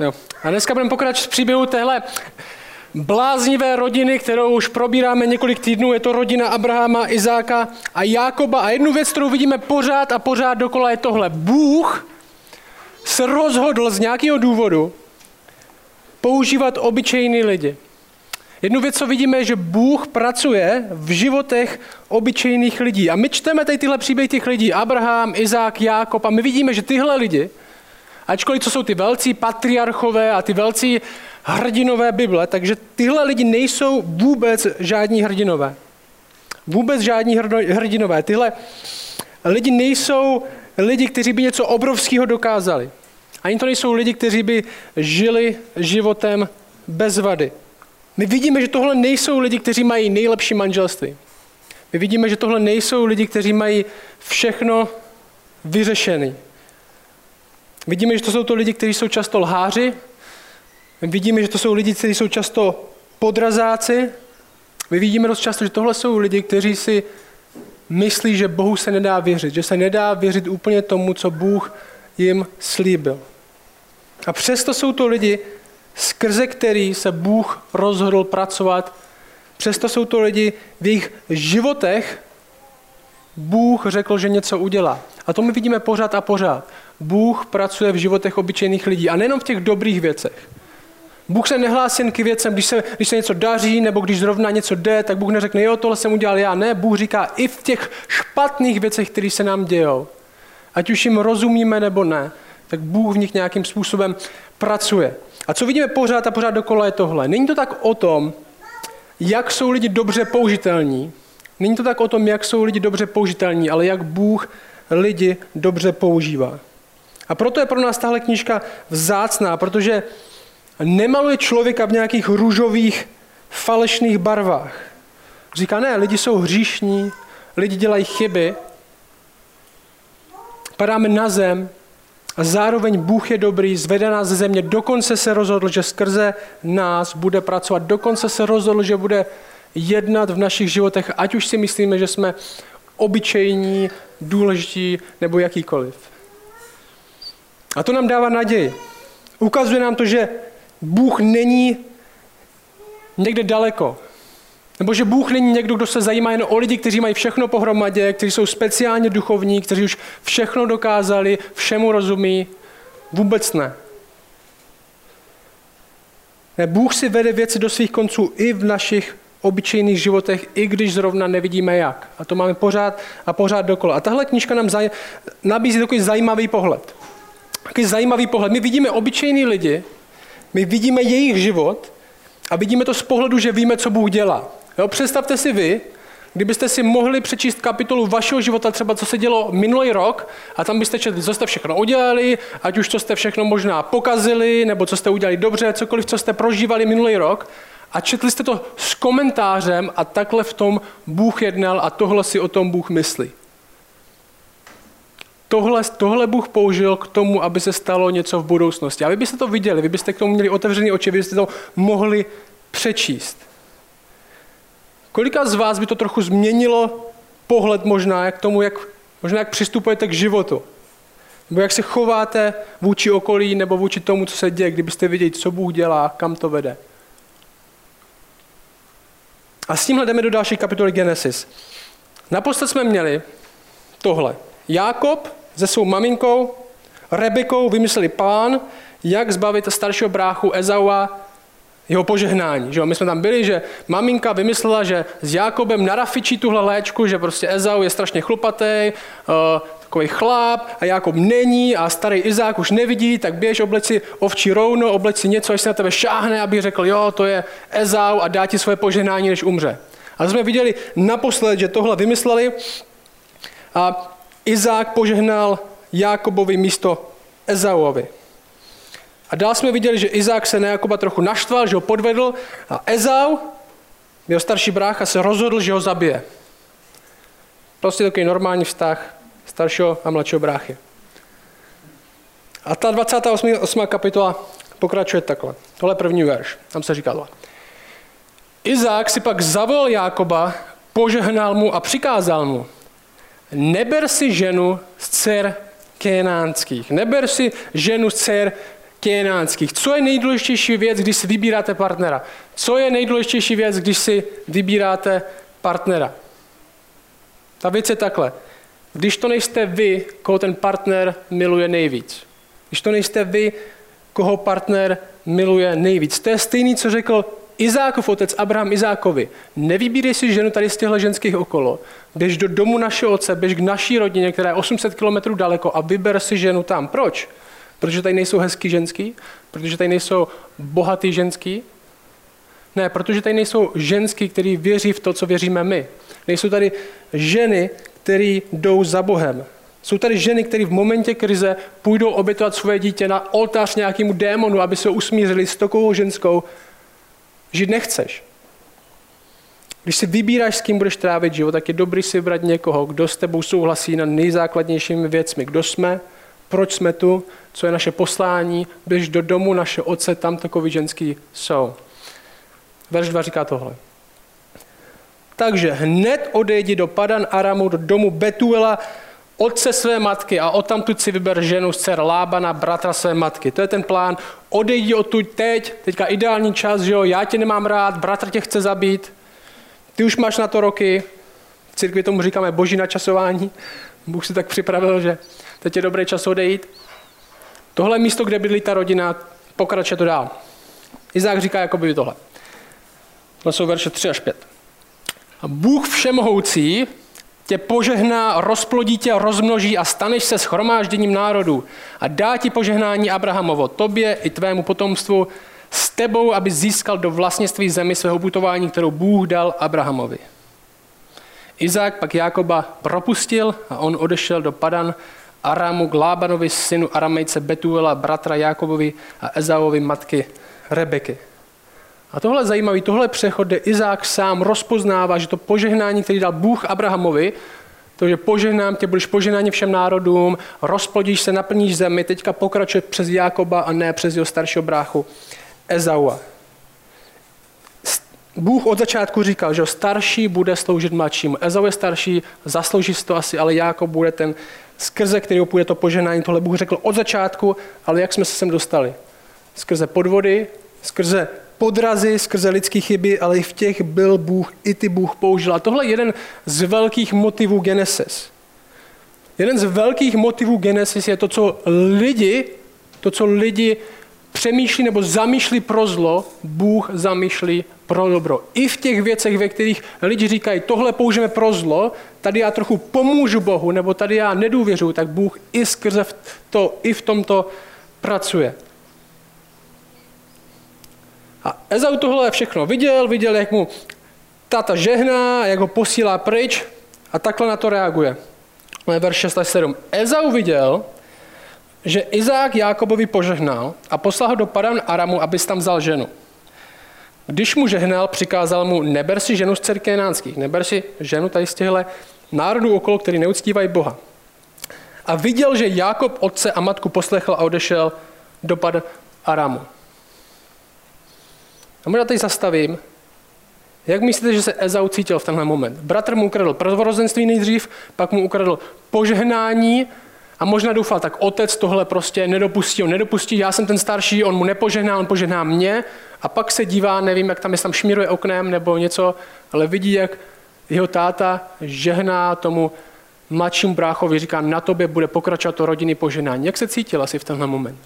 Jo. A dneska budeme pokračovat v příběhu téhle bláznivé rodiny, kterou už probíráme několik týdnů. Je to rodina Abrahama, Izáka a Jákoba. A jednu věc, kterou vidíme pořád a pořád dokola, je tohle. Bůh se rozhodl z nějakého důvodu používat obyčejný lidi. Jednu věc, co vidíme, je, že Bůh pracuje v životech obyčejných lidí. A my čteme tady tyhle příběhy těch lidí, Abraham, Izák, Jákob, a my vidíme, že tyhle lidi, ačkoliv co jsou ty velcí patriarchové a ty velcí hrdinové Bible, takže tyhle lidi nejsou vůbec žádní hrdinové. Vůbec žádní hrdinové. Tyhle lidi nejsou lidi, kteří by něco obrovského dokázali. Ani to nejsou lidi, kteří by žili životem bez vady. My vidíme, že tohle nejsou lidi, kteří mají nejlepší manželství. My vidíme, že tohle nejsou lidi, kteří mají všechno vyřešený. Vidíme, že to jsou to lidi, kteří jsou často lháři. Vidíme, že to jsou lidi, kteří jsou často podrazáci. My vidíme dost často, že tohle jsou lidi, kteří si myslí, že Bohu se nedá věřit, že se nedá věřit úplně tomu, co Bůh jim slíbil. A přesto jsou to lidi, skrze který se Bůh rozhodl pracovat. Přesto jsou to lidi, v jejich životech Bůh řekl, že něco udělá. A to my vidíme pořád a pořád. Bůh pracuje v životech obyčejných lidí a nejenom v těch dobrých věcech. Bůh se nehlásí jen k věcem, když se, když se něco daří, nebo když zrovna něco jde, tak Bůh neřekne, jo, tohle jsem udělal já. Ne, Bůh říká i v těch špatných věcech, které se nám dějou. Ať už jim rozumíme nebo ne, tak Bůh v nich nějakým způsobem pracuje. A co vidíme pořád a pořád dokola je tohle. Není to tak o tom, jak jsou lidi dobře použitelní. Není to tak o tom, jak jsou lidi dobře použitelní, ale jak Bůh lidi dobře používá. A proto je pro nás tahle knížka vzácná, protože nemaluje člověka v nějakých růžových, falešných barvách. Říká, ne, lidi jsou hříšní, lidi dělají chyby, padáme na zem, a zároveň Bůh je dobrý, zvede nás ze země, dokonce se rozhodl, že skrze nás bude pracovat, dokonce se rozhodl, že bude jednat v našich životech, ať už si myslíme, že jsme obyčejní, důležití nebo jakýkoliv. A to nám dává naději. Ukazuje nám to, že Bůh není někde daleko. Nebo že Bůh není někdo, kdo se zajímá jen o lidi, kteří mají všechno pohromadě, kteří jsou speciálně duchovní, kteří už všechno dokázali, všemu rozumí. Vůbec ne. ne. Bůh si vede věci do svých konců i v našich obyčejných životech, i když zrovna nevidíme jak. A to máme pořád a pořád dokola. A tahle knížka nám zaj- nabízí takový zajímavý pohled. Takový zajímavý pohled. My vidíme obyčejný lidi, my vidíme jejich život a vidíme to z pohledu, že víme, co Bůh dělá. Jo, představte si vy, kdybyste si mohli přečíst kapitolu vašeho života, třeba co se dělo minulý rok, a tam byste četli, co jste všechno udělali, ať už co jste všechno možná pokazili, nebo co jste udělali dobře, cokoliv, co jste prožívali minulý rok, a četli jste to s komentářem a takhle v tom Bůh jednal a tohle si o tom Bůh myslí. Tohle, tohle Bůh použil k tomu, aby se stalo něco v budoucnosti. A vy byste to viděli, vy byste k tomu měli otevřený oči, vy byste to mohli přečíst. Kolika z vás by to trochu změnilo pohled možná jak tomu, jak, možná jak přistupujete k životu? Nebo jak se chováte vůči okolí nebo vůči tomu, co se děje, kdybyste viděli, co Bůh dělá, kam to vede. A s tímhle jdeme do další kapitoly Genesis. Naposled jsme měli tohle. Jákob se svou maminkou Rebekou vymysleli plán, jak zbavit staršího bráchu Ezaua jeho požehnání. Že jo? My jsme tam byli, že maminka vymyslela, že s Jákobem narafičí tuhle léčku, že prostě Ezau je strašně chlupatý, uh, takový chlap a Jákob není a starý Izák už nevidí, tak běž obleč si ovčí rouno, obleč si něco, až se na tebe šáhne, aby řekl, jo, to je Ezau a dá ti svoje požehnání, než umře. A jsme viděli naposled, že tohle vymysleli a Izák požehnal Jákobovi místo Ezauovi. A dál jsme viděli, že Izák se na Jakoba trochu naštval, že ho podvedl a Ezau, jeho starší brácha, se rozhodl, že ho zabije. Prostě takový normální vztah staršího a mladšího bráchy. A ta 28. kapitola pokračuje takhle. Tohle je první verš. Tam se říká tohle. Izák si pak zavolal Jákoba, požehnal mu a přikázal mu, neber si ženu z dcer kénánských, neber si ženu z dcer kénánských. Co je nejdůležitější věc, když si vybíráte partnera? Co je nejdůležitější věc, když si vybíráte partnera? Ta věc je takhle. Když to nejste vy, koho ten partner miluje nejvíc. Když to nejste vy, koho partner miluje nejvíc. To je stejný, co řekl Izákov otec Abraham Izákovi. Nevybírej si ženu tady z těchto ženských okolo. Běž do domu našeho otce, běž k naší rodině, která je 800 km daleko a vyber si ženu tam. Proč? Protože tady nejsou hezký ženský? Protože tady nejsou bohatý ženský? Ne, protože tady nejsou ženský, který věří v to, co věříme my. Nejsou tady ženy, které jdou za Bohem. Jsou tady ženy, které v momentě krize půjdou obětovat svoje dítě na oltář nějakému démonu, aby se usmířili s takovou ženskou. Žít nechceš. Když si vybíráš, s kým budeš trávit život, tak je dobrý si vybrat někoho, kdo s tebou souhlasí na nejzákladnějšími věcmi. Kdo jsme, proč jsme tu, co je naše poslání, běž do domu naše otce, tam takový ženský jsou. Verš 2 říká tohle. Takže hned odejdi do Padan Aramu, do domu Betuela, otce své matky a odtamtud si vyber ženu z dcer Lábana, bratra své matky. To je ten plán. Odejdi odtud teď, teďka ideální čas, že jo, já tě nemám rád, bratr tě chce zabít, ty už máš na to roky, v církvi tomu říkáme boží načasování, Bůh si tak připravil, že teď je dobrý čas odejít. Tohle místo, kde bydlí ta rodina, pokračuje to dál. Izák říká jako by tohle. To jsou verše 3 až 5. A Bůh všemohoucí tě požehná, rozplodí tě, rozmnoží a staneš se schromážděním národů a dá ti požehnání Abrahamovo, tobě i tvému potomstvu, s tebou, aby získal do vlastnictví zemi svého putování, kterou Bůh dal Abrahamovi. Izák pak Jákoba propustil a on odešel do Padan Aramu k Lábanovi, synu Aramejce Betuela, bratra Jákobovi a Ezauovi matky Rebeky. A tohle je zajímavý, tohle přechod, kde Izák sám rozpoznává, že to požehnání, který dal Bůh Abrahamovi, to, že požehnám tě, budeš požehnáni všem národům, rozplodíš se, naplníš zemi, teďka pokračuje přes Jákoba a ne přes jeho staršího bráchu Ezaua. Bůh od začátku říkal, že starší bude sloužit mladšímu. Ezau je starší, zaslouží si to asi, ale Jákob bude ten, skrze kterého půjde to poženání. Tohle Bůh řekl od začátku, ale jak jsme se sem dostali? Skrze podvody, skrze podrazy, skrze lidské chyby, ale i v těch byl Bůh, i ty Bůh použil. A tohle je jeden z velkých motivů Genesis. Jeden z velkých motivů Genesis je to, co lidi, to, co lidi přemýšlí nebo zamýšlí pro zlo, Bůh zamýšlí pro dobro. I v těch věcech, ve kterých lidi říkají, tohle použijeme pro zlo, tady já trochu pomůžu Bohu, nebo tady já nedůvěřuji, tak Bůh i skrze to, i v tomto pracuje. A Ezau tohle všechno viděl, viděl, jak mu táta žehná, jak ho posílá pryč a takhle na to reaguje. Verš 6 až 7. Ezau viděl, že Izák Jákobovi požehnal a poslal ho do Padan Aramu, abys tam vzal ženu. Když mu žehnal, přikázal mu, neber si ženu z dcer kénánských, neber si ženu tady z těchto národů okolo, který neuctívají Boha. A viděl, že Jákob otce a matku poslechl a odešel do Padan Aramu. A možná tady zastavím. Jak myslíte, že se Ezau cítil v tenhle moment? Bratr mu ukradl prvorozenství nejdřív, pak mu ukradl požehnání a možná doufal, tak otec tohle prostě nedopustí, on nedopustí, já jsem ten starší, on mu nepožehná, on požehná mě a pak se dívá, nevím, jak tam, jestli tam šmíruje oknem nebo něco, ale vidí, jak jeho táta žehná tomu mladšímu bráchovi, říká, na tobě bude pokračovat to rodinný poženání. Jak se cítil asi v tenhle moment?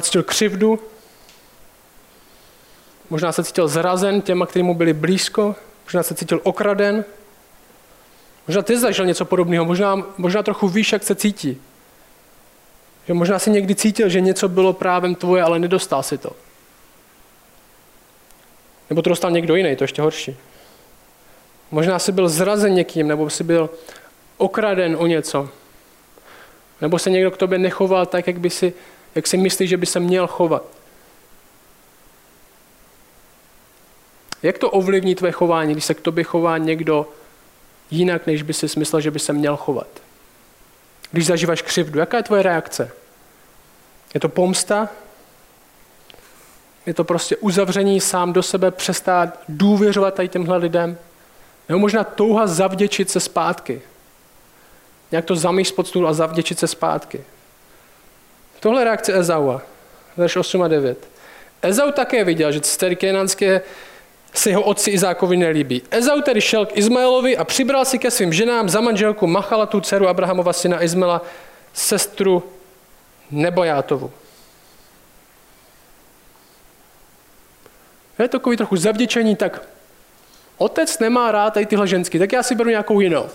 Cítil křivdu, možná se cítil zrazen těma, kteří mu byli blízko, možná se cítil okraden, Možná ty zažil něco podobného, možná, možná trochu víš, jak se cítí. Že možná si někdy cítil, že něco bylo právem tvoje, ale nedostal si to. Nebo to dostal někdo jiný, to ještě horší. Možná si byl zrazen někým, nebo si byl okraden o něco. Nebo se někdo k tobě nechoval tak, jak, by si, jak si myslíš, že by se měl chovat. Jak to ovlivní tvé chování, když se k tobě chová někdo, jinak, než by si myslel, že by se měl chovat. Když zažíváš křivdu, jaká je tvoje reakce? Je to pomsta? Je to prostě uzavření sám do sebe, přestát důvěřovat tady těmhle lidem? Nebo možná touha zavděčit se zpátky. Nějak to zamíst pod stůl a zavděčit se zpátky. tohle je reakce Ezaua, verš 8 a 9. Ezau také viděl, že kenanské se jeho otci Izákovi nelíbí. Ezau tedy šel k Izmaelovi a přibral si ke svým ženám za manželku Machalatu, dceru Abrahamova syna Izmela, sestru Nebojátovu. Je takový trochu zavděčení, tak otec nemá rád tady tyhle ženský, tak já si beru nějakou jinou.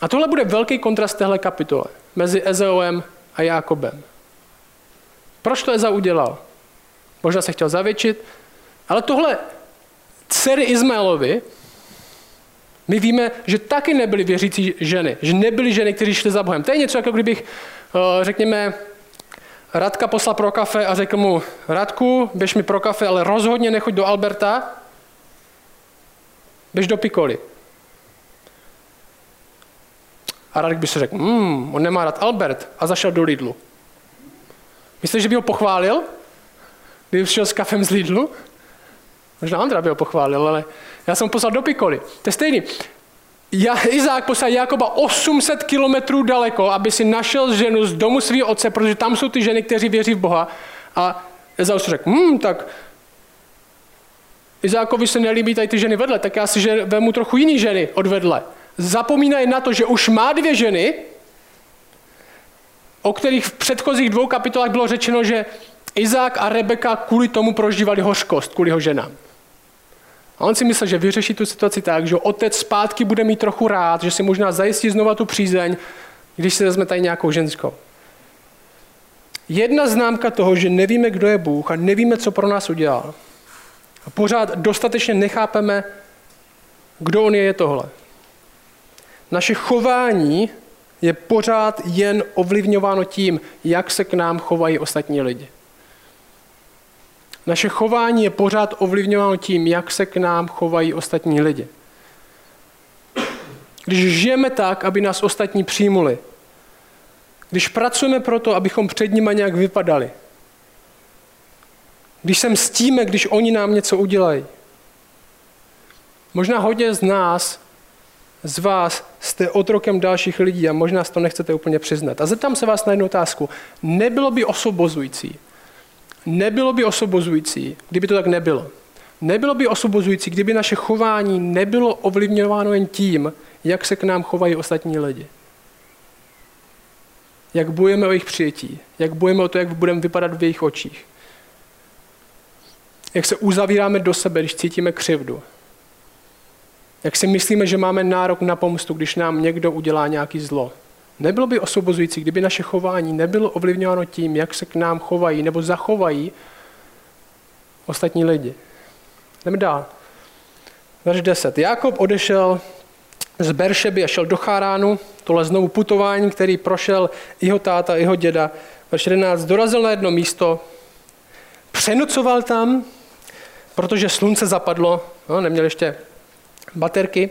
A tohle bude velký kontrast téhle kapitole mezi Ezeoem a Jákobem. Proč to Ezau udělal? Možná se chtěl zavětšit, ale tohle dcery Izmaelovi, my víme, že taky nebyly věřící ženy, že nebyly ženy, kteří šly za Bohem. To je něco, jako kdybych, eh, řekněme, Radka poslal pro kafe a řekl mu, Radku, běž mi pro kafe, ale rozhodně nechoď do Alberta, běž do Pikoli. A Radek by si řekl, hmm, on nemá rád Albert a zašel do Lidlu. Myslíš, že by ho pochválil? Kdyby šel s kafem z Lidlu? Možná Andra by ho pochválil, ale já jsem poslal do Pikoli. To je stejný. Ja, Izák poslal Jakoba 800 kilometrů daleko, aby si našel ženu z domu svého otce, protože tam jsou ty ženy, kteří věří v Boha. A Ezau si řekl, hm, tak Izákovi se nelíbí tady ty ženy vedle, tak já si že vemu trochu jiný ženy od vedle. Zapomínají na to, že už má dvě ženy, o kterých v předchozích dvou kapitolách bylo řečeno, že Izák a Rebeka kvůli tomu prožívali hořkost, kvůli jeho ženám. A on si myslel, že vyřeší tu situaci tak, že otec zpátky bude mít trochu rád, že si možná zajistí znova tu přízeň, když si vezme tady nějakou ženskou. Jedna známka toho, že nevíme, kdo je Bůh a nevíme, co pro nás udělal. A pořád dostatečně nechápeme, kdo on je, je tohle. Naše chování je pořád jen ovlivňováno tím, jak se k nám chovají ostatní lidi. Naše chování je pořád ovlivňováno tím, jak se k nám chovají ostatní lidi. Když žijeme tak, aby nás ostatní přijmuli, když pracujeme pro to, abychom před nimi nějak vypadali, když se mstíme, když oni nám něco udělají. Možná hodně z nás, z vás, jste otrokem dalších lidí a možná to nechcete úplně přiznat. A zeptám se vás na jednu otázku. Nebylo by osobozující, Nebylo by osobozující, kdyby to tak nebylo. Nebylo by osobozující, kdyby naše chování nebylo ovlivňováno jen tím, jak se k nám chovají ostatní lidi. Jak bojujeme o jejich přijetí, jak bojujeme o to, jak budeme vypadat v jejich očích. Jak se uzavíráme do sebe, když cítíme křivdu. Jak si myslíme, že máme nárok na pomstu, když nám někdo udělá nějaký zlo. Nebylo by osobozující, kdyby naše chování nebylo ovlivňováno tím, jak se k nám chovají nebo zachovají ostatní lidi. Jdeme dál. Verš 10. Jakob odešel z Beršeby a šel do Cháránu, tohle znovu putování, který prošel jeho táta, jeho děda. Verš 11. Dorazil na jedno místo, přenocoval tam, protože slunce zapadlo, no, neměl ještě baterky,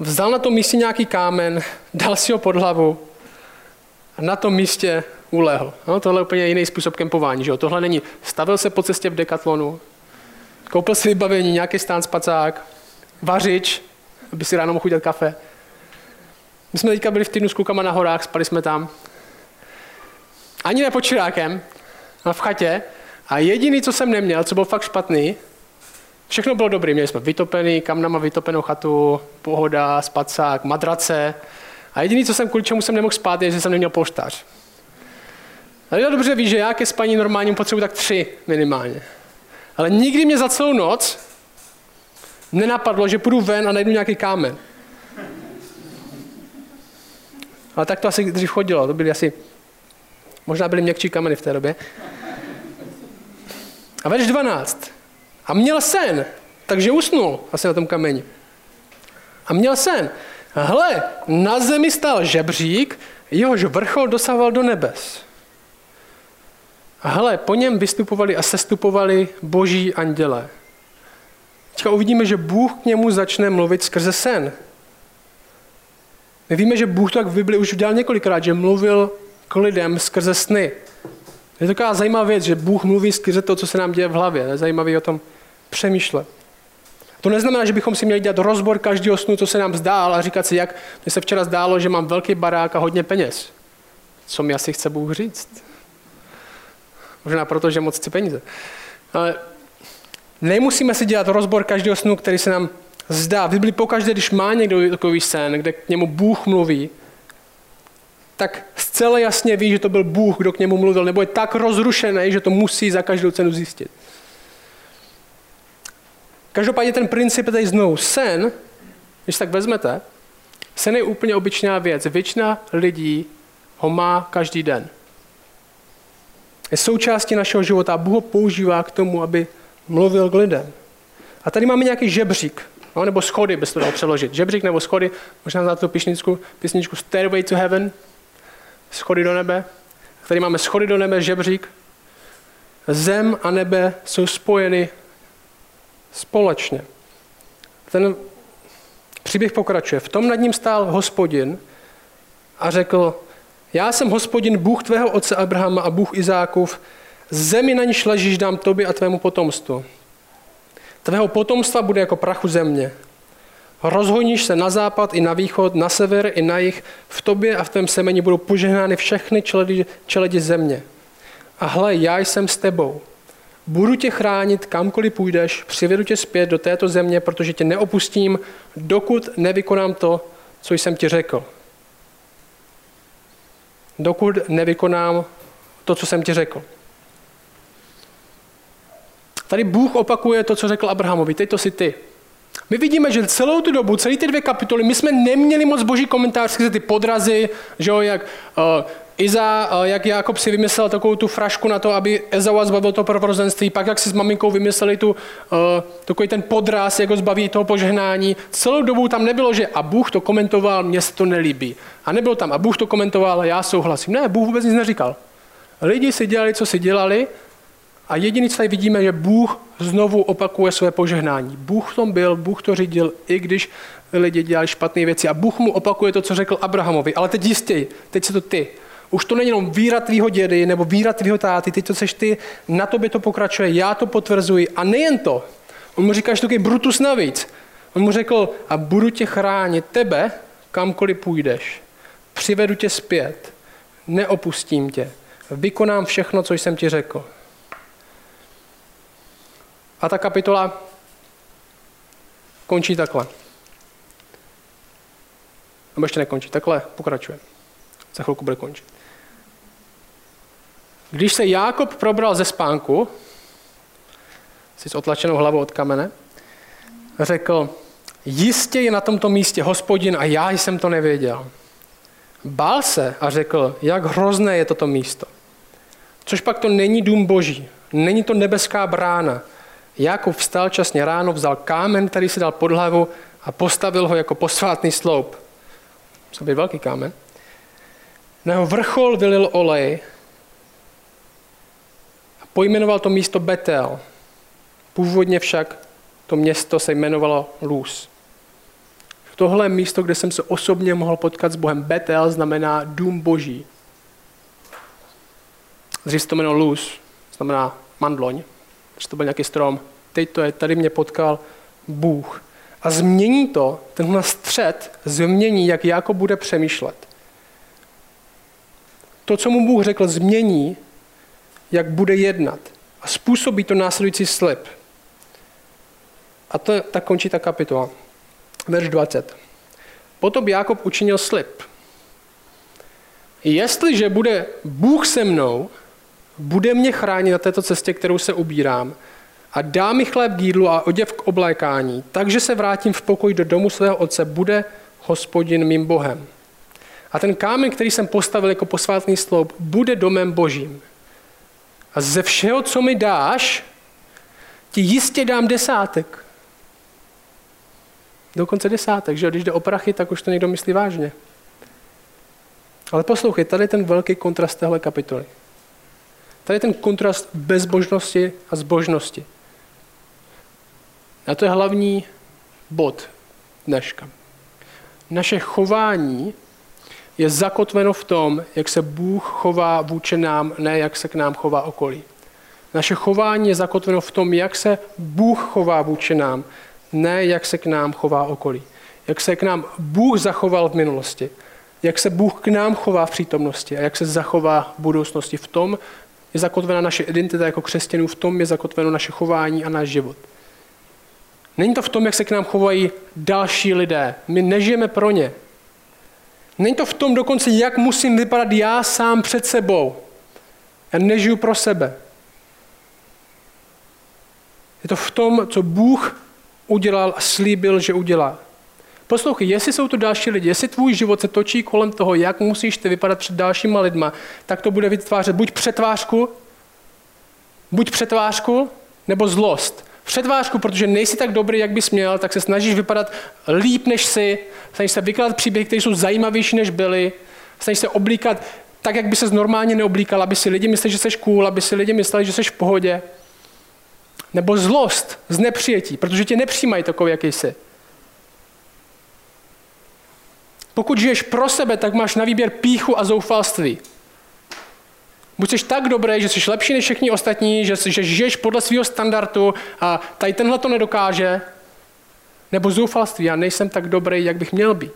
vzal na tom místě nějaký kámen, dal si ho pod hlavu a na tom místě ulehl. No, tohle je úplně jiný způsob kempování. Že jo? Tohle není, stavil se po cestě v dekatlonu, koupil si vybavení, nějaký stán spacák, vařič, aby si ráno mohl udělat kafe. My jsme teďka byli v týdnu s klukama na horách, spali jsme tam. Ani ne pod čirákem, v chatě. A jediný, co jsem neměl, co byl fakt špatný, Všechno bylo dobré, měli jsme vytopený, kamnama vytopenou chatu, pohoda, spacák, madrace. A jediný, co jsem kvůli čemu jsem nemohl spát, je, že jsem neměl polštář. Já dobře ví, že já ke spaní normálním potřebuji tak tři minimálně. Ale nikdy mě za celou noc nenapadlo, že půjdu ven a najdu nějaký kámen. Ale tak to asi dřív chodilo. To byly asi, možná byly měkčí kameny v té době. A verš 12. A měl sen, takže usnul asi na tom kameni. A měl sen. Hle, na zemi stál žebřík, jehož vrchol dosahoval do nebes. A hle, po něm vystupovali a sestupovali boží anděle. Teďka uvidíme, že Bůh k němu začne mluvit skrze sen. My víme, že Bůh to tak v Bibli už udělal několikrát, že mluvil k lidem skrze sny. Je to taková zajímavá věc, že Bůh mluví skrze to, co se nám děje v hlavě. Je zajímavý o tom přemýšlet. To neznamená, že bychom si měli dělat rozbor každého snu, co se nám zdál a říkat si, jak mi se včera zdálo, že mám velký barák a hodně peněz. co mi asi chce Bůh říct. Možná proto, že moc chci peníze. Ale nemusíme si dělat rozbor každého snu, který se nám zdá. V Biblii pokaždé, když má někdo takový sen, kde k němu Bůh mluví, tak zcela jasně ví, že to byl Bůh, kdo k němu mluvil, nebo je tak rozrušený, že to musí za každou cenu zjistit. Každopádně ten princip je tady znovu. Sen, když tak vezmete, sen je úplně obyčejná věc. Většina lidí ho má každý den. Je součástí našeho života a Bůh ho používá k tomu, aby mluvil k lidem. A tady máme nějaký žebřík, no, nebo schody, bys to dal přeložit. Žebřík nebo schody, možná znáte tu písničku, písničku Stairway to Heaven, schody do nebe. Tady máme schody do nebe, žebřík. Zem a nebe jsou spojeny společně. Ten příběh pokračuje. V tom nad ním stál hospodin a řekl, já jsem hospodin, Bůh tvého otce Abrahama a Bůh Izákův, zemi na níž ležíš dám tobě a tvému potomstvu. Tvého potomstva bude jako prachu země. Rozhoníš se na západ i na východ, na sever i na jih. V tobě a v tvém semeni budou požehnány všechny čeledi, čeledi země. A hle, já jsem s tebou. Budu tě chránit, kamkoliv půjdeš, přivedu tě zpět do této země, protože tě neopustím, dokud nevykonám to, co jsem ti řekl. Dokud nevykonám to, co jsem ti řekl. Tady Bůh opakuje to, co řekl Abrahamovi. Teď to si ty. My vidíme, že celou tu dobu, celé ty dvě kapitoly, my jsme neměli moc boží komentář skrze ty podrazy, že jo, jak uh, Iza, uh, jak Jakob si vymyslel takovou tu frašku na to, aby Ezau zbavil to prvorozenství, pak jak si s maminkou vymysleli tu, uh, takový ten podraz, jak ho zbaví toho požehnání. Celou dobu tam nebylo, že a Bůh to komentoval, mně se to nelíbí. A nebylo tam, a Bůh to komentoval, já souhlasím. Ne, Bůh vůbec nic neříkal. Lidi si dělali, co si dělali a jediný, co tady vidíme, že Bůh znovu opakuje své požehnání. Bůh v tom byl, Bůh to řídil, i když lidi dělali špatné věci. A Bůh mu opakuje to, co řekl Abrahamovi. Ale teď jistě, teď se to ty. Už to není jenom víra tvýho dědy nebo víra tvýho táty, teď to seš ty, na tobě to pokračuje, já to potvrzuji. A nejen to, on mu říká, že to je brutus navíc. On mu řekl, a budu tě chránit tebe, kamkoliv půjdeš. Přivedu tě zpět, neopustím tě, vykonám všechno, co jsem ti řekl. A ta kapitola končí takhle. Nebo ještě nekončí, takhle pokračuje. Za chvilku bude končit. Když se Jákob probral ze spánku, si s otlačenou hlavou od kamene, řekl, jistě je na tomto místě hospodin a já jsem to nevěděl. Bál se a řekl, jak hrozné je toto místo. Což pak to není dům boží, není to nebeská brána, Jakub vstal časně ráno, vzal kámen, který si dal pod hlavu a postavil ho jako posvátný sloup. Musel být velký kámen. Na jeho vrchol vylil olej a pojmenoval to místo Betel. Původně však to město se jmenovalo Luz. Tohle místo, kde jsem se osobně mohl potkat s Bohem. Betel znamená dům boží. Se to jmenovalo Luz, znamená mandloň že to byl nějaký strom. Teď to je, tady mě potkal Bůh. A změní to, tenhle střed změní, jak Jakob bude přemýšlet. To, co mu Bůh řekl, změní, jak bude jednat. A způsobí to následující slib. A to tak končí ta kapitola. Verš 20. Potom Jakob učinil slib. Jestliže bude Bůh se mnou, bude mě chránit na této cestě, kterou se ubírám a dá mi chléb k jídlu a oděv k oblékání, takže se vrátím v pokoj do domu svého otce, bude hospodin mým Bohem. A ten kámen, který jsem postavil jako posvátný sloup, bude domem božím. A ze všeho, co mi dáš, ti jistě dám desátek. Dokonce desátek, že když jde o prachy, tak už to někdo myslí vážně. Ale poslouchej, tady ten velký kontrast téhle kapitoly. Tady je ten kontrast bezbožnosti a zbožnosti. A to je hlavní bod dneška. Naše chování je zakotveno v tom, jak se Bůh chová vůči nám, ne jak se k nám chová okolí. Naše chování je zakotveno v tom, jak se Bůh chová vůči nám, ne jak se k nám chová okolí. Jak se k nám Bůh zachoval v minulosti jak se Bůh k nám chová v přítomnosti a jak se zachová v budoucnosti. V tom je zakotvena naše identita jako křesťanů, v tom je zakotveno naše chování a náš život. Není to v tom, jak se k nám chovají další lidé. My nežijeme pro ně. Není to v tom dokonce, jak musím vypadat já sám před sebou. Já nežiju pro sebe. Je to v tom, co Bůh udělal a slíbil, že udělá. Poslouchej, jestli jsou to další lidi, jestli tvůj život se točí kolem toho, jak musíš ty vypadat před dalšíma lidma, tak to bude vytvářet buď přetvářku, buď přetvářku, nebo zlost. Přetvářku, protože nejsi tak dobrý, jak bys měl, tak se snažíš vypadat líp než si, snažíš se vykládat příběhy, které jsou zajímavější než byly, snažíš se oblíkat tak, jak by se normálně neoblíkal, aby si lidi mysleli, že jsi cool, aby si lidi mysleli, že jsi v pohodě. Nebo zlost z nepřijetí, protože tě nepřijímají takový, jaký jsi. Pokud žiješ pro sebe, tak máš na výběr píchu a zoufalství. Buď jsi tak dobrý, že jsi lepší než všichni ostatní, že, že žiješ podle svého standardu a tady tenhle to nedokáže, nebo zoufalství, já nejsem tak dobrý, jak bych měl být.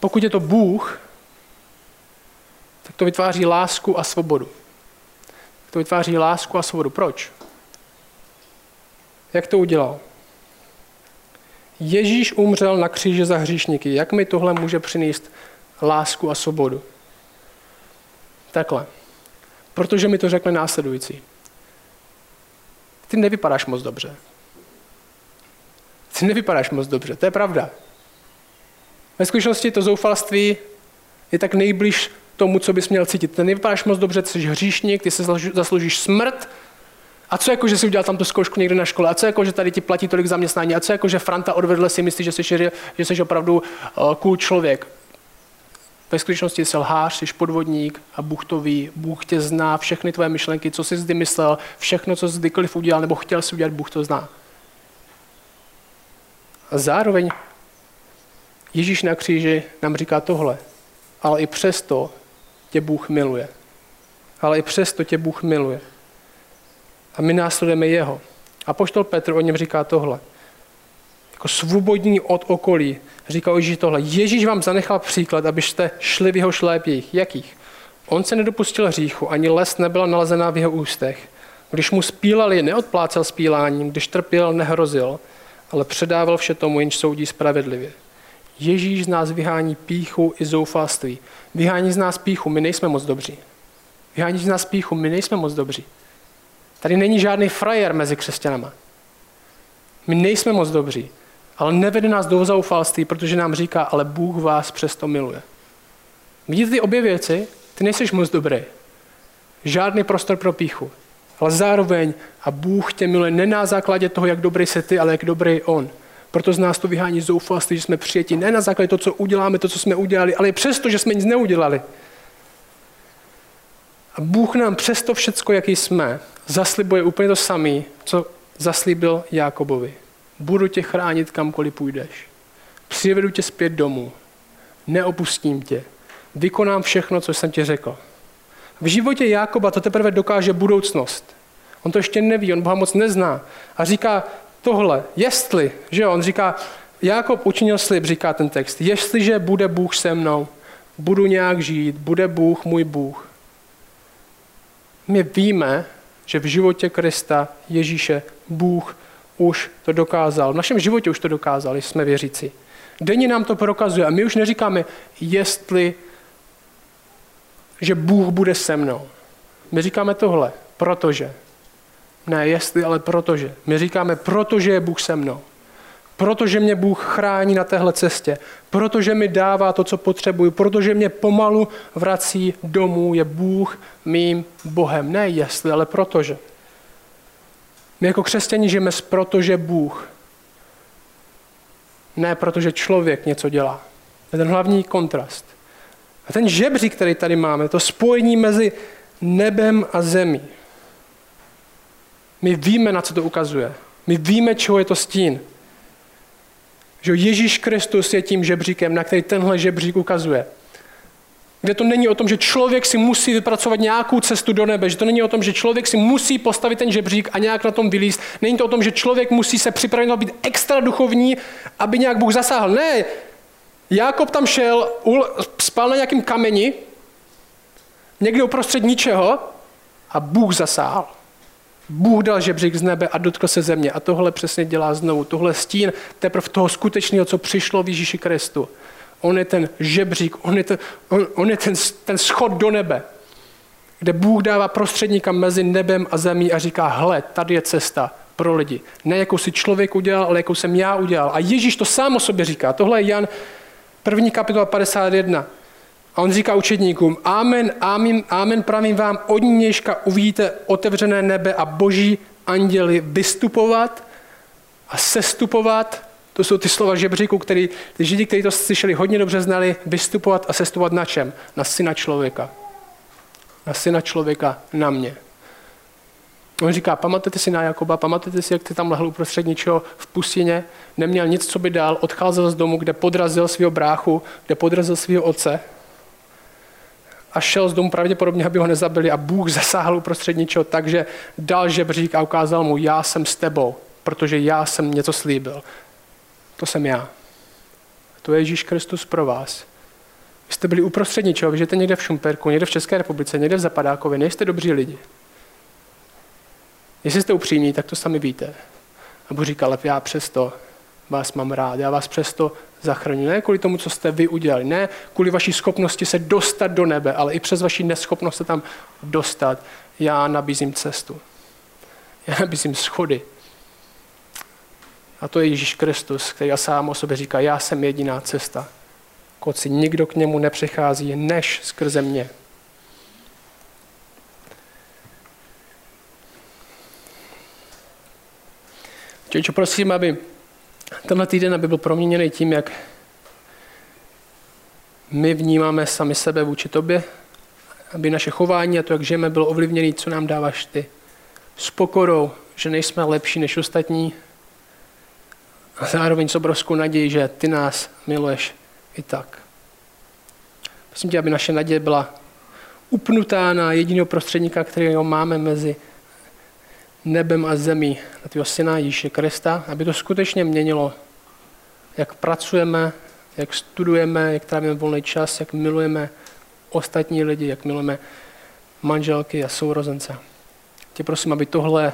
Pokud je to Bůh, tak to vytváří lásku a svobodu. To vytváří lásku a svobodu. Proč? Jak to udělal? Ježíš umřel na kříži za hříšníky. Jak mi tohle může přinést lásku a svobodu? Takhle. Protože mi to řekne následující. Ty nevypadáš moc dobře. Ty nevypadáš moc dobře, to je pravda. Ve skutečnosti to zoufalství je tak nejbliž tomu, co bys měl cítit. Ty nevypadáš moc dobře, jsi hříšník, ty se zasloužíš smrt, a co jako, že jsi udělal tam tu zkoušku někde na škole? A co jako, že tady ti platí tolik zaměstnání? A co jako, že Franta odvedle si myslí, že jsi, že jsi opravdu uh, cool člověk? Ve skutečnosti jsi lhář, jsi podvodník a Bůh to ví. Bůh tě zná, všechny tvoje myšlenky, co jsi zdy myslel, všechno, co jsi kdykoliv udělal nebo chtěl si udělat, Bůh to zná. A zároveň Ježíš na kříži nám říká tohle. Ale i přesto tě Bůh miluje. Ale i přesto tě Bůh miluje a my následujeme jeho. A poštol Petr o něm říká tohle. Jako svobodní od okolí. Říká Ježíš tohle. Ježíš vám zanechal příklad, abyste šli v jeho šlépích. Jakých? On se nedopustil hříchu, ani les nebyla nalezená v jeho ústech. Když mu spílali, neodplácel spíláním, když trpěl, nehrozil, ale předával vše tomu, jenž soudí spravedlivě. Ježíš z nás vyhání píchu i zoufalství. Vyhání z nás píchu, my nejsme moc dobří. Vyhání z nás píchu, my nejsme moc dobří. Tady není žádný frajer mezi křesťanama. My nejsme moc dobří, ale nevede nás do zoufalství, protože nám říká, ale Bůh vás přesto miluje. Vidíte ty obě věci? Ty nejseš moc dobrý. Žádný prostor pro píchu. Ale zároveň a Bůh tě miluje ne na základě toho, jak dobrý se ty, ale jak dobrý On. Proto z nás to vyhání zoufalství, že jsme přijeti ne na základě toho, co uděláme, to, co jsme udělali, ale i přesto, že jsme nic neudělali. A Bůh nám přesto všecko, jaký jsme, zaslibuje úplně to samé, co zaslíbil Jákobovi. Budu tě chránit kamkoliv půjdeš. Přivedu tě zpět domů. Neopustím tě. Vykonám všechno, co jsem ti řekl. V životě Jákoba to teprve dokáže budoucnost. On to ještě neví, on Boha moc nezná. A říká tohle, jestli, že jo, on říká, Jákob učinil slib, říká ten text, jestliže bude Bůh se mnou, budu nějak žít, bude Bůh můj Bůh. My víme, že v životě Krista, Ježíše, Bůh už to dokázal. V našem životě už to dokázal, jsme věřící. Denně nám to prokazuje a my už neříkáme, jestli, že Bůh bude se mnou. My říkáme tohle, protože. Ne jestli, ale protože. My říkáme, protože je Bůh se mnou. Protože mě Bůh chrání na téhle cestě, protože mi dává to, co potřebuju, protože mě pomalu vrací domů, je Bůh mým Bohem. Ne jestli, ale protože. My jako křesťani žijeme s protože Bůh. Ne protože člověk něco dělá. To je ten hlavní kontrast. A ten žebřík, který tady máme, to spojení mezi nebem a zemí. My víme, na co to ukazuje. My víme, čeho je to stín. Že Ježíš Kristus je tím žebříkem, na který tenhle žebřík ukazuje. Kde to není o tom, že člověk si musí vypracovat nějakou cestu do nebe, že to není o tom, že člověk si musí postavit ten žebřík a nějak na tom vylíst. Není to o tom, že člověk musí se připravit být extra duchovní, aby nějak Bůh zasáhl. Ne, Jákob tam šel, spal na nějakým kameni, někde uprostřed ničeho a Bůh zasáhl. Bůh dal žebřík z nebe a dotkl se země. A tohle přesně dělá znovu. Tohle stín teprve toho skutečného, co přišlo v Ježíši Kristu. On je ten žebřík, on je ten, on, on je ten, ten schod do nebe, kde Bůh dává prostředníka mezi nebem a zemí a říká, hle, tady je cesta pro lidi. Ne jakou si člověk udělal, ale jakou jsem já udělal. A Ježíš to sám o sobě říká. Tohle je Jan, první kapitola 51. A on říká učedníkům, amen, amen, amen, pravím vám, od nějška uvidíte otevřené nebe a boží anděli vystupovat a sestupovat. To jsou ty slova žebříku, který ty židi, kteří to slyšeli, hodně dobře znali, vystupovat a sestupovat na čem? Na syna člověka. Na syna člověka, na mě. On říká, pamatujete si na Jakoba, pamatujete si, jak ty tam lehl uprostřed ničeho v pustině, neměl nic, co by dal, odcházel z domu, kde podrazil svého bráchu, kde podrazil svého otce, a šel z domu pravděpodobně, aby ho nezabili a Bůh zasáhl uprostřed ničeho, takže dal žebřík a ukázal mu, já jsem s tebou, protože já jsem něco slíbil. To jsem já. To je Ježíš Kristus pro vás. Vy jste byli uprostřed ničeho, vy žijete někde v Šumperku, někde v České republice, někde v Zapadákově, nejste dobří lidi. Jestli jste upřímní, tak to sami víte. A Bůh říkal, já přesto vás mám rád, já vás přesto zachraňuji. Ne kvůli tomu, co jste vy udělali, ne kvůli vaší schopnosti se dostat do nebe, ale i přes vaši neschopnost se tam dostat. Já nabízím cestu. Já nabízím schody. A to je Ježíš Kristus, který sám o sobě říká, já jsem jediná cesta. Koci, nikdo k němu nepřichází, než skrze mě. Čeče, prosím, aby tenhle týden aby byl proměněný tím, jak my vnímáme sami sebe vůči tobě, aby naše chování a to, jak žijeme, bylo ovlivněné, co nám dáváš ty. S pokorou, že nejsme lepší než ostatní a zároveň s obrovskou nadějí, že ty nás miluješ i tak. Prosím tě, aby naše naděje byla upnutá na jediného prostředníka, kterého máme mezi nebem a zemí, na tvého syna Ježíše Krista, aby to skutečně měnilo, jak pracujeme, jak studujeme, jak trávíme volný čas, jak milujeme ostatní lidi, jak milujeme manželky a sourozence. Tě prosím, aby tohle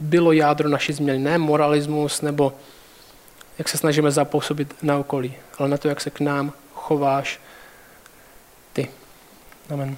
bylo jádro naší změny, ne moralismus nebo jak se snažíme zapůsobit na okolí, ale na to, jak se k nám chováš ty. Amen.